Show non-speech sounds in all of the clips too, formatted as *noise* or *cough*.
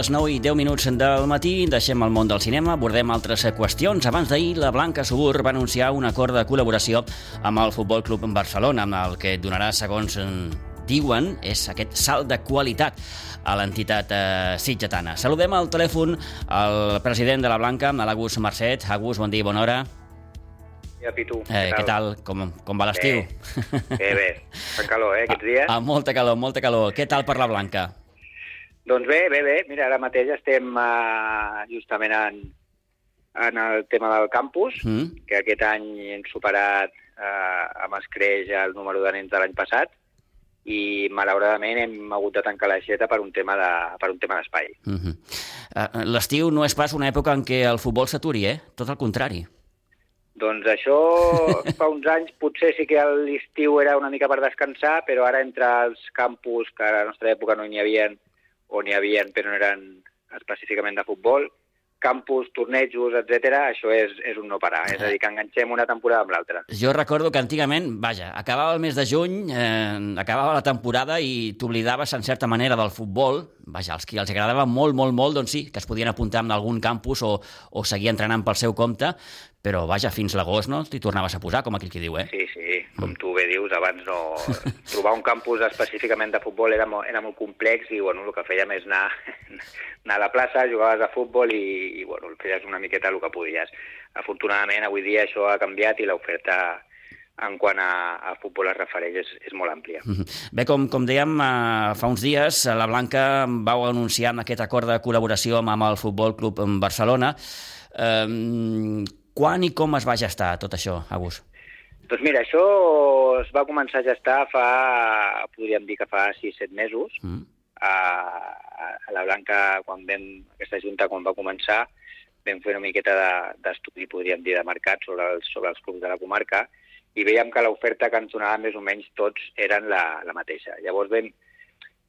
Les 9 i 10 minuts del matí deixem el món del cinema, abordem altres qüestions. Abans d'ahir, la Blanca Subur va anunciar un acord de col·laboració amb el Futbol Club Barcelona, amb el que donarà, segons diuen, és aquest salt de qualitat a l'entitat eh, sitgetana. Saludem al telèfon el president de la Blanca, l'Agus Mercet. Agus, bon dia i bona hora. Ja, Pitu, Eh, què tal? Com, com va l'estiu? Bé, bé. Fa calor, eh, aquests *laughs* dies? Ah, molta calor, molta calor. Què tal per la Blanca? Doncs bé, bé, bé. Mira, ara mateix estem uh, justament en, en el tema del campus, Mm? que aquest any hem superat uh, amb escreix el número de nens de l'any passat i malauradament hem hagut de tancar l'aixeta per un tema de, per un tema d'espai. Mm -hmm. uh, L'estiu no és pas una època en què el futbol s'aturi, eh? Tot el contrari. Doncs això *laughs* fa uns anys potser sí que l'estiu era una mica per descansar, però ara entre els campus, que a la nostra època no n'hi havia, o n'hi havia però no eren específicament de futbol, campus, tornejos, etc. això és, és un no parar. És a dir, que enganxem una temporada amb l'altra. Jo recordo que antigament, vaja, acabava el mes de juny, eh, acabava la temporada i t'oblidaves en certa manera del futbol. Vaja, els que els agradava molt, molt, molt, doncs sí, que es podien apuntar en algun campus o, o seguir entrenant pel seu compte, però vaja, fins l'agost no t'hi tornaves a posar, com aquell qui diu, eh? Sí, sí, com tu bé dius, abans no... *laughs* Trobar un campus específicament de futbol era molt, era molt complex i, bueno, el que fèiem és anar, *laughs* anar a la plaça, jugaves a futbol i, i bueno, feies una miqueta el que podies. Afortunadament, avui dia això ha canviat i l'oferta en quant a, a futbol es refereix és, és molt àmplia. Mhm. Bé, com, com dèiem, eh, fa uns dies la Blanca vau anunciar amb aquest acord de col·laboració amb, amb el Futbol Club Barcelona. Eh, quan i com es va gestar tot això, Agus? Doncs mira, això es va començar a gestar fa, podríem dir que fa 6-7 mesos. Mm. A, a, a la Blanca, quan vam, aquesta junta, quan va començar, vam fer una miqueta de- d'estudi, podríem dir, de mercat sobre els, sobre els clubs de la comarca i veiem que l'oferta que ens donava més o menys tots eren la, la mateixa. Llavors vam,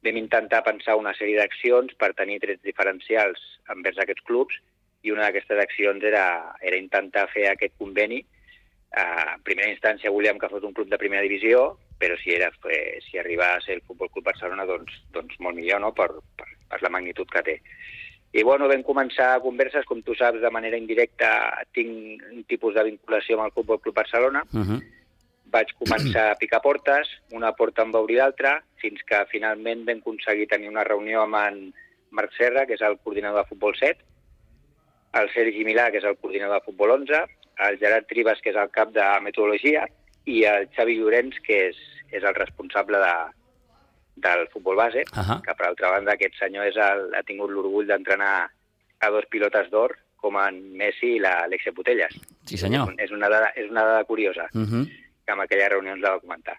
vam intentar pensar una sèrie d'accions per tenir trets diferencials envers aquests clubs i una d'aquestes accions era, era intentar fer aquest conveni. Uh, en primera instància volíem que fos un club de primera divisió, però si, era, eh, si arriba a ser el Futbol Club Barcelona, doncs, doncs molt millor, no?, per, per, per la magnitud que té. I bueno, vam començar converses, com tu saps, de manera indirecta tinc un tipus de vinculació amb el Futbol Club Barcelona, Uh -huh. vaig començar a picar portes, una porta em va obrir l'altra, fins que finalment vam aconseguir tenir una reunió amb en Marc Serra, que és el coordinador de Futbol 7, el Sergi Milà, que és el coordinador de Futbol 11, el Gerard Tribas, que és el cap de metodologia, i el Xavi Llorenç, que és, és el responsable de, del futbol base, Uh -huh. que per altra banda aquest senyor és el, ha tingut l'orgull d'entrenar a dos pilotes d'or, com en Messi i l'Alexia Putelles. Sí, senyor. És una dada, és una dada curiosa Uh -huh. que en aquella reunió ens la va comentar.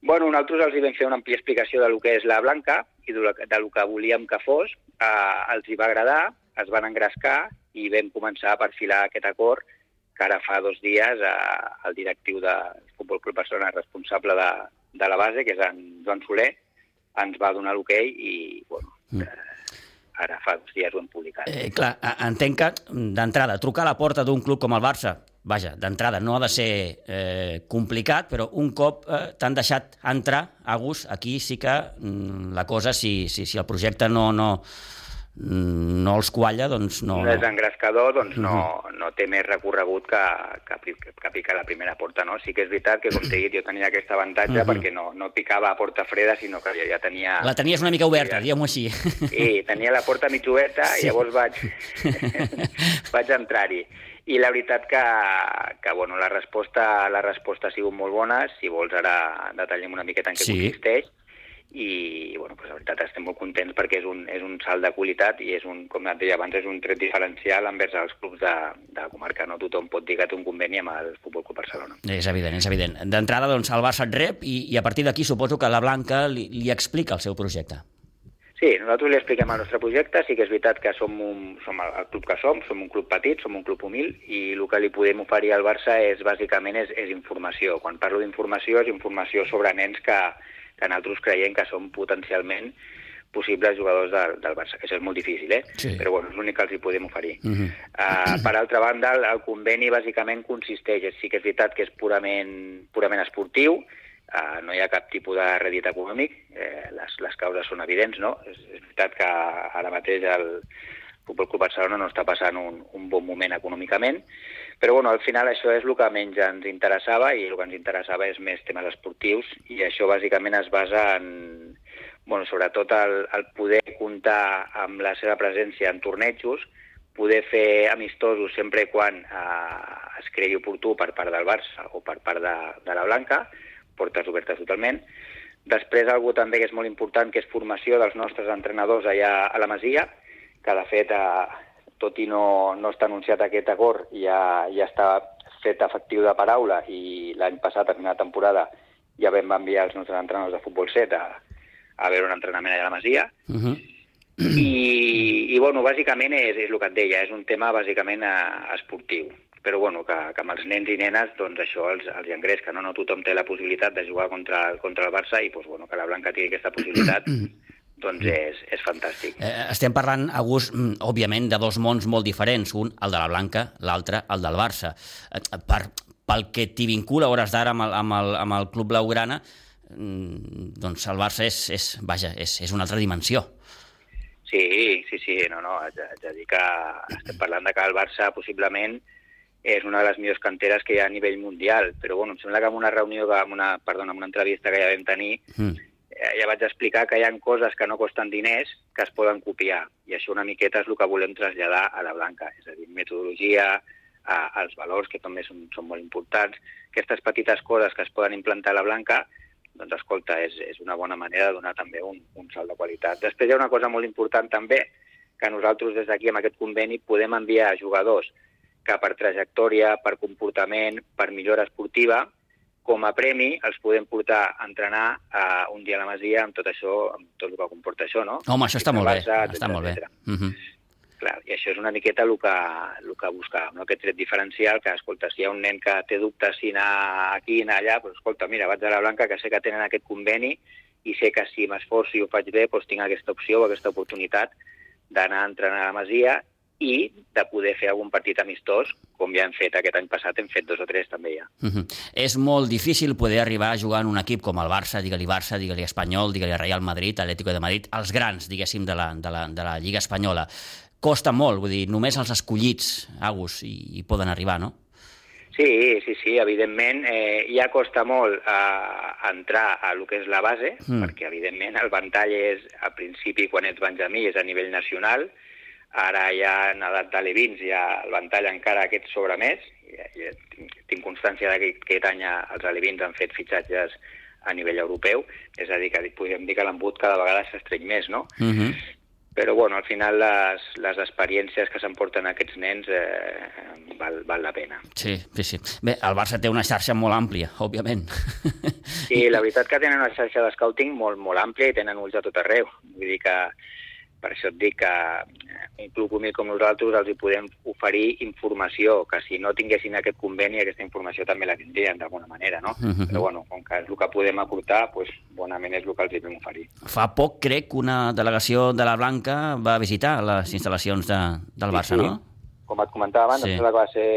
Bueno, nosaltres els hi vam fer una àmplia explicació de lo que és la Blanca i de lo que, de lo que volíem que fos. Eh, els hi va agradar, es van engrescar i vam començar a perfilar aquest acord que ara fa dos dies eh, el directiu del Futbol Club Barcelona, responsable de, de la base, que és en Joan Soler, ens va donar l'hoquei i, bueno, Mm. eh, ara fa dos dies ho hem publicat. Eh, clar, a- entenc que d'entrada, trucar a la porta d'un club com el Barça, vaja, d'entrada no ha de ser eh, complicat, però un cop eh, t'han deixat entrar, Agus, aquí sí que mm, la cosa, si, si, si el projecte no, no, no els qualla, doncs no... no és engrescador, doncs no, no té més recorregut que, que, que picar la primera porta, no? Sí que és veritat que, com t'he dit, jo tenia aquest avantatge Mhm. perquè no, no picava a porta freda, sinó que jo ja tenia... La tenies una mica oberta, diguem-ho així. I tenia la porta mig oberta Sí. i llavors vaig, *laughs* vaig entrar-hi. I la veritat que, que bueno, la resposta, la resposta ha sigut molt bona. Si vols, ara detallem una miqueta en què Sí. consisteix. I, bueno, pues, la veritat estem molt contents perquè és un, és un salt de qualitat i és un, com et deia abans, és un tret diferencial envers els clubs de, de la comarca. No tothom pot dir que té un conveni amb el Futbol Club Barcelona. És evident, és evident. D'entrada, doncs, el Barça et rep i, i a partir d'aquí suposo que la Blanca li, li explica el seu projecte. Sí, nosaltres li expliquem el nostre projecte, sí que és veritat que som, un, som el, el club que som, som un club petit, som un club humil, i el que li podem oferir al Barça és, bàsicament, és, és informació. Quan parlo d'informació, és informació sobre nens que, que nosaltres creiem que són potencialment possibles jugadors del, del Barça. Això és molt difícil, eh? Sí. Però bueno, és l'únic que els hi podem oferir. Uh -huh. Uh, per altra banda, el, el conveni bàsicament consisteix, sí que és veritat que és purament, purament esportiu, uh, no hi ha cap tipus de rèdit econòmic, eh, les, les causes són evidents, no? És, és veritat que ara mateix el Futbol Club Barcelona no està passant un, un bon moment econòmicament, però bueno, al final això és el que menys ens interessava i el que ens interessava és més temes esportius i això bàsicament es basa en, bueno, sobretot el, el poder comptar amb la seva presència en tornejos, poder fer amistosos sempre quan eh, es cregui oportú per part del Barça o per part de, de la Blanca, portes obertes totalment. Després, algú també que és molt important, que és formació dels nostres entrenadors allà a la Masia, que de fet, eh, tot i no, no està anunciat aquest acord, ja, ja està fet efectiu de paraula i l'any passat, a final de temporada, ja vam enviar els nostres entrenadors de futbol set a, a veure un entrenament allà a la Masia. Uh -huh. I, I, bueno, bàsicament és, és el que et deia, és un tema bàsicament eh, esportiu però bueno, que, que amb els nens i nenes doncs això els, els engresca, no? no tothom té la possibilitat de jugar contra, contra el Barça i doncs, bueno, que la Blanca tingui aquesta possibilitat *clears throat* doncs és, és fantàctic. Eh, estem parlant, August, mm, òbviament, de dos mons molt diferents, un el de la Blanca, l'altre el del Barça. Eh, per, pel que t'hi vincula hores d'ara amb, el, amb, el, amb el Club Blaugrana, mm, doncs el Barça és, és, vaja, és, és una altra dimensió. Sí, sí, sí, no, no, haig, haig de dir que estem parlant de que el Barça possiblement és una de les millors canteres que hi ha a nivell mundial, però bueno, em sembla que en una reunió, que, en una, perdona, en una entrevista que ja vam tenir, mm. Eh, ja vaig explicar que hi ha coses que no costen diners que es poden copiar, i això una miqueta és el que volem traslladar a la Blanca, és a dir, metodologia, a, als valors, que també són, són molt importants, aquestes petites coses que es poden implantar a la Blanca, doncs escolta, és, és una bona manera de donar també un, un salt de qualitat. Després hi ha una cosa molt important també, que nosaltres des d'aquí amb aquest conveni podem enviar jugadors que per trajectòria, per comportament, per millora esportiva, com a premi els podem portar a entrenar uh, un dia a la Masia amb tot això, amb tot el que comporta això, no? Home, això està molt bé, està molt bé. Uh -huh. Clar, i això és una miqueta el que, el que buscàvem, no? aquest tret diferencial, que, escolta, si hi ha un nen que té dubtes si anar aquí, anar allà, doncs, escolta, mira, vaig a la Blanca, que sé que tenen aquest conveni, i sé que si m'esforço i ho faig bé, doncs tinc aquesta opció o aquesta oportunitat d'anar a entrenar a la Masia i de poder fer algun partit amistós, com ja hem fet aquest any passat, hem fet dos o tres també ja. Uh -huh. És molt difícil poder arribar a jugar en un equip com el Barça, digue-li Barça, digue-li Espanyol, digue-li Real Madrid, Atlético de Madrid, els grans, diguéssim, de la, de la, de la Lliga Espanyola. Costa molt, vull dir, només els escollits, Agus, hi, hi poden arribar, no? Sí, sí, sí, evidentment eh, ja costa molt eh, entrar a lo que és la base, mm. perquè evidentment el ventall és, a principi, quan ets benjamí, és a nivell nacional, Ara ja en edat d'alevins ja el ventall encara aquest sobre més. Ja, ja tinc, tinc constància que aquest any els alevins han fet fitxatges a nivell europeu, és a dir, que podríem dir que l'embut cada vegada s'estreny més, no? Uh mhm. -huh. Però, bueno, al final les, les experiències que s'emporten aquests nens eh, val, val la pena. Sí, sí, sí. Bé, el Barça té una xarxa molt àmplia, òbviament. Sí, la veritat que tenen una xarxa de scouting molt, molt àmplia i tenen ulls a tot arreu. Vull dir que per això et dic que eh, un club humil com nosaltres els hi podem oferir informació, que si no tinguessin aquest conveni, aquesta informació també la tindrien d'alguna manera, no? Uh. -huh. Però bueno, com que és el que podem aportar, doncs, bonament és el que els hi vam oferir. Fa poc, crec, que una delegació de la Blanca va visitar les instal·lacions de, del Barça, sí, sí. no? com et comentava abans, sí. que va ser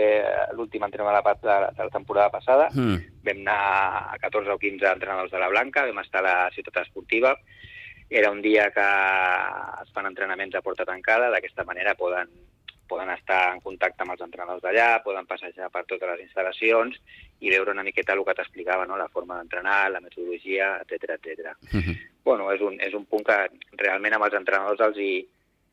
l'últim entrenador de la, de la temporada passada. Mm. Vam anar a 14 o 15 entrenadors de la Blanca, vam estar a la ciutat esportiva, era un dia que es fan entrenaments a porta tancada, d'aquesta manera poden, poden estar en contacte amb els entrenadors d'allà, poden passejar per totes les instal·lacions i veure una miqueta el que t'explicava, no? la forma d'entrenar, la metodologia, etc etc. Uh -huh. bueno, és un, és un punt que realment amb els entrenadors els hi,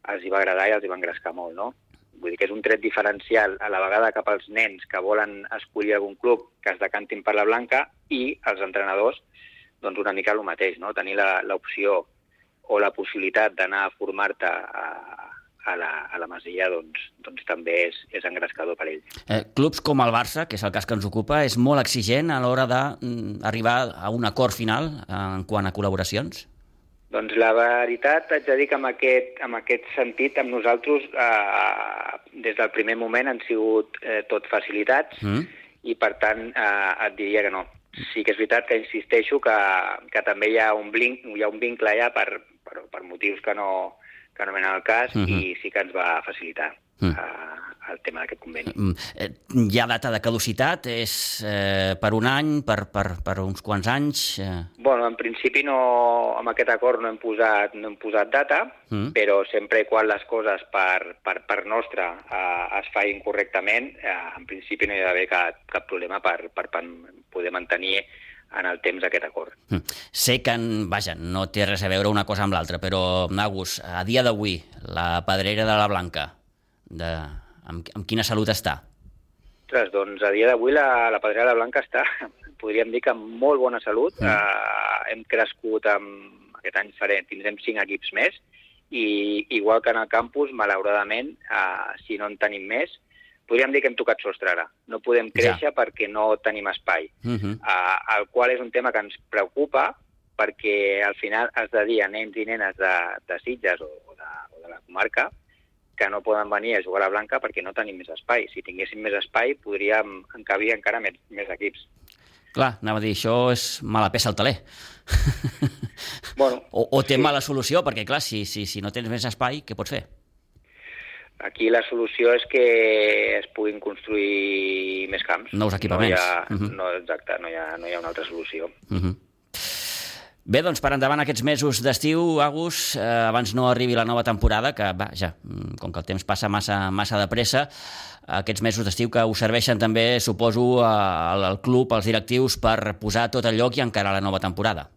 els hi va agradar i els hi va engrescar molt, no? Vull dir que és un tret diferencial a la vegada cap als nens que volen escollir algun club que es decantin per la blanca i els entrenadors doncs una mica el mateix, no? tenir l'opció o la possibilitat d'anar a formar-te a, a la, a la Masia doncs, doncs també és, és engrescador per ell. Eh, clubs com el Barça, que és el cas que ens ocupa, és molt exigent a l'hora d'arribar mm, a un acord final en quant a col·laboracions? Doncs la veritat, haig de dir que en aquest, en aquest sentit, amb nosaltres, eh, des del primer moment han sigut eh, tot facilitats mm. i, per tant, eh, et diria que no. Sí que és veritat que insisteixo que, que també hi ha un, blink, hi ha un vincle allà per, per, per motius que no, que no venen al cas uh -huh. i sí que ens va facilitar uh -huh. a el tema d'aquest conveni. Mm, eh, hi ha data de caducitat? És eh, per un any, per, per, per uns quants anys? Eh... Bueno, en principi no, amb aquest acord no hem posat, no hem posat data, mm. però sempre quan les coses per, per, per nostra eh, es facin correctament, eh, en principi no hi ha d'haver cap, cap problema per, per, per poder mantenir en el temps aquest acord. Mm. Sé que, vaja, no té res a veure una cosa amb l'altra, però, Nagus, a dia d'avui, la pedrera de la Blanca, de, amb, amb quina salut està? Ostres, doncs a dia d'avui la, la pedrera de la Blanca està, podríem dir que amb molt bona salut. Mm. Uh, hem crescut, amb, aquest any farem, tindrem cinc equips més, i igual que en el campus, malauradament, uh, si no en tenim més, podríem dir que hem tocat sostre ara. No podem créixer ja. perquè no tenim espai, uh -huh. uh, el qual és un tema que ens preocupa perquè al final has de dir a nens i nenes de, de Sitges o, o, de, o de la comarca que no poden venir a jugar a la Blanca perquè no tenim més espai. Si tinguéssim més espai podríem encabir encara més, més equips. Clar, anava a dir, això és mala peça al taler. Bueno, *laughs* o, o té sí. mala solució, perquè clar, si, si, si no tens més espai, què pots fer? Aquí la solució és que es puguin construir més camps. Nous equipaments. No hi ha, uh -huh. no, exacte, no hi, ha, no hi ha una altra solució. Uh -huh. Bé, doncs per endavant aquests mesos d'estiu, Agus, eh, abans no arribi la nova temporada, que va, ja, mm, com que el temps passa massa, massa de pressa, aquests mesos d'estiu que us serveixen també, suposo, al, al club, als directius, per posar tot el lloc i encarar la nova temporada.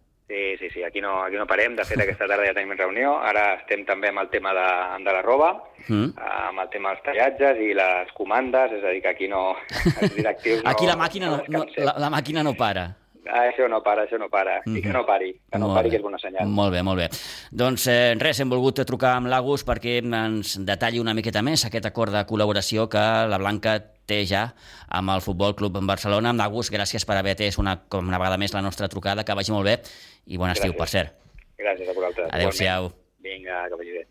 Aquí no, aquí no parem. De fet, aquesta tarda ja tenim reunió. Ara estem també amb el tema de, de la roba, mm. amb el tema dels tallatges i les comandes, és a dir, que aquí no... Els directius no aquí la màquina no, no, la, la màquina no para. Ah, això no para, això no para. Mm -hmm. I que no pari, que no molt pari, bé. que és bona senyal. Molt bé, molt bé. Doncs eh, res, hem volgut trucar amb l'Agus perquè ens detalli una miqueta més aquest acord de col·laboració que la Blanca té ja amb el Futbol Club en Barcelona. Amb l'Agus, gràcies per haver atès una, com una vegada més la nostra trucada, que vagi molt bé i bon estiu, gràcies. per cert. Gràcies a vosaltres. Adéu-siau. Vinga, que vagi bé. Adéu.